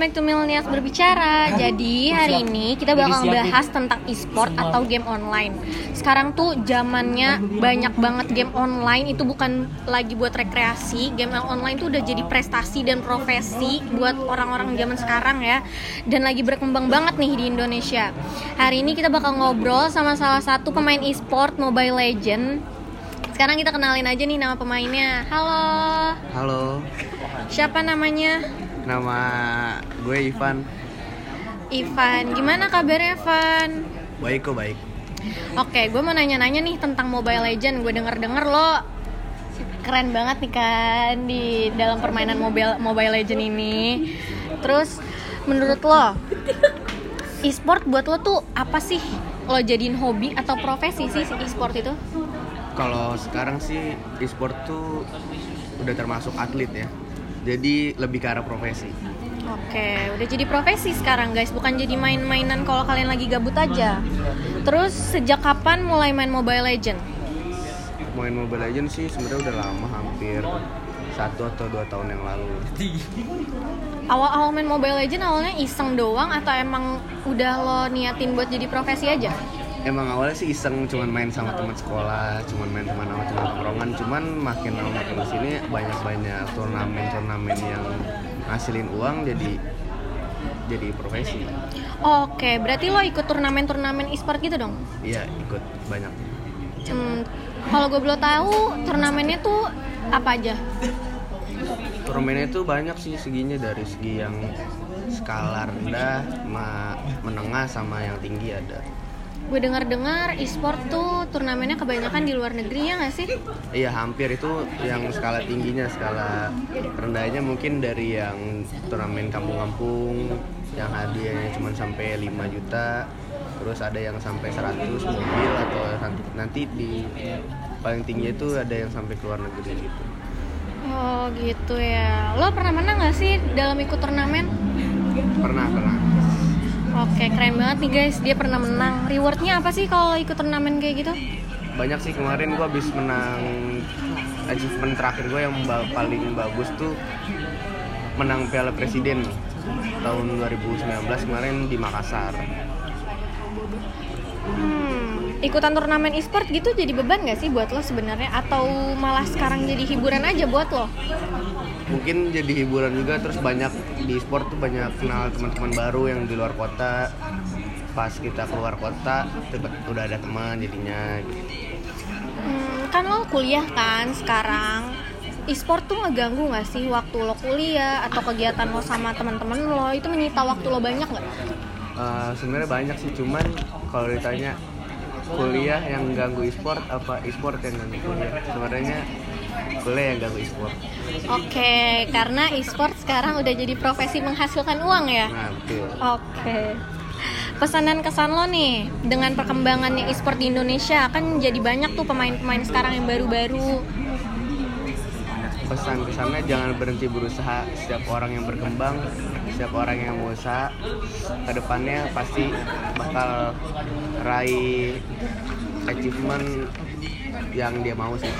back to Millennials Berbicara. Jadi hari ini kita bakal bahas tentang e-sport atau game online. Sekarang tuh zamannya banyak banget game online itu bukan lagi buat rekreasi. Game online tuh udah jadi prestasi dan profesi buat orang-orang zaman sekarang ya. Dan lagi berkembang banget nih di Indonesia. Hari ini kita bakal ngobrol sama salah satu pemain e-sport Mobile Legend. Sekarang kita kenalin aja nih nama pemainnya. Halo. Halo, Siapa namanya? nama gue Ivan. Ivan, gimana kabarnya Ivan? Baik kok baik. Oke, gue mau nanya-nanya nih tentang Mobile Legend. Gue denger-denger lo keren banget nih kan di dalam permainan mobile Mobile Legend ini. Terus menurut lo e-sport buat lo tuh apa sih? Lo jadiin hobi atau profesi sih e-sport itu? Kalau sekarang sih e-sport tuh udah termasuk atlet ya. Jadi lebih ke arah profesi. Oke, udah jadi profesi sekarang guys, bukan jadi main-mainan kalau kalian lagi gabut aja. Terus sejak kapan mulai main Mobile Legend? Main Mobile Legends sih sebenarnya udah lama, hampir satu atau dua tahun yang lalu. Awal-awal main Mobile Legend awalnya iseng doang atau emang udah lo niatin buat jadi profesi aja? Emang awalnya sih iseng cuman main sama teman sekolah, cuman main sama nama teman tongkrongan, cuman makin lama makin ke sini banyak-banyak turnamen-turnamen yang ngasilin uang jadi jadi profesi. Oke, berarti lo ikut turnamen-turnamen e-sport gitu dong? Iya ikut banyak. Hmm, kalau gue belum tahu turnamennya tuh apa aja? Turnamennya itu banyak sih seginya dari segi yang skala rendah, menengah sama yang tinggi ada. Gue dengar-dengar e-sport tuh turnamennya kebanyakan di luar negeri ya nggak sih? Iya hampir itu yang skala tingginya, skala rendahnya mungkin dari yang turnamen kampung-kampung yang hadiahnya cuma sampai 5 juta, terus ada yang sampai 100 mobil atau nanti- di paling tinggi itu ada yang sampai ke luar negeri gitu. Oh gitu ya. Lo pernah menang nggak sih dalam ikut turnamen? Pernah pernah. Oke, keren banget nih guys. Dia pernah menang. Rewardnya apa sih kalau ikut turnamen kayak gitu? banyak sih kemarin gua habis menang achievement terakhir gue yang paling bagus tuh menang Piala Presiden tahun 2019 kemarin di Makassar Hmm, ikutan turnamen e-sport gitu jadi beban gak sih buat lo sebenarnya? Atau malah sekarang jadi hiburan aja buat lo? mungkin jadi hiburan juga terus banyak di sport tuh banyak kenal teman-teman baru yang di luar kota pas kita keluar kota tiba- udah ada teman jadinya gitu. Hmm, kan lo kuliah kan sekarang. E-sport tuh ngeganggu gak sih waktu lo kuliah atau kegiatan lo sama teman-teman lo itu menyita waktu lo banyak gak? Eh, sebenarnya banyak sih cuman kalau ditanya kuliah yang ganggu e-sport apa e-sport yang ganggu kuliah sebenarnya kuliah yang ganggu e-sport Oke, karena e-sport sekarang udah jadi profesi menghasilkan uang ya? nah betul Oke. Pesan dan kesan lo nih dengan perkembangannya e-sport di Indonesia kan jadi banyak tuh pemain-pemain sekarang yang baru-baru. Pesan kesannya jangan berhenti berusaha setiap orang yang berkembang setiap orang yang berusaha ke depannya pasti bakal raih achievement yang dia mau sih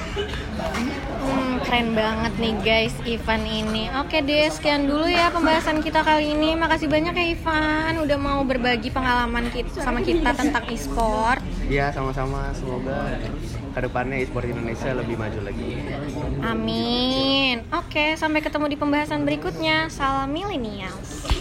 Hmm, keren banget nih guys Ivan ini. Oke deh, sekian dulu ya pembahasan kita kali ini. Makasih banyak ya Ivan udah mau berbagi pengalaman kita sama kita tentang e-sport. ya sama-sama semoga ke depannya e-sport Indonesia lebih maju lagi Amin. Oke, sampai ketemu di pembahasan berikutnya. Salam millennials.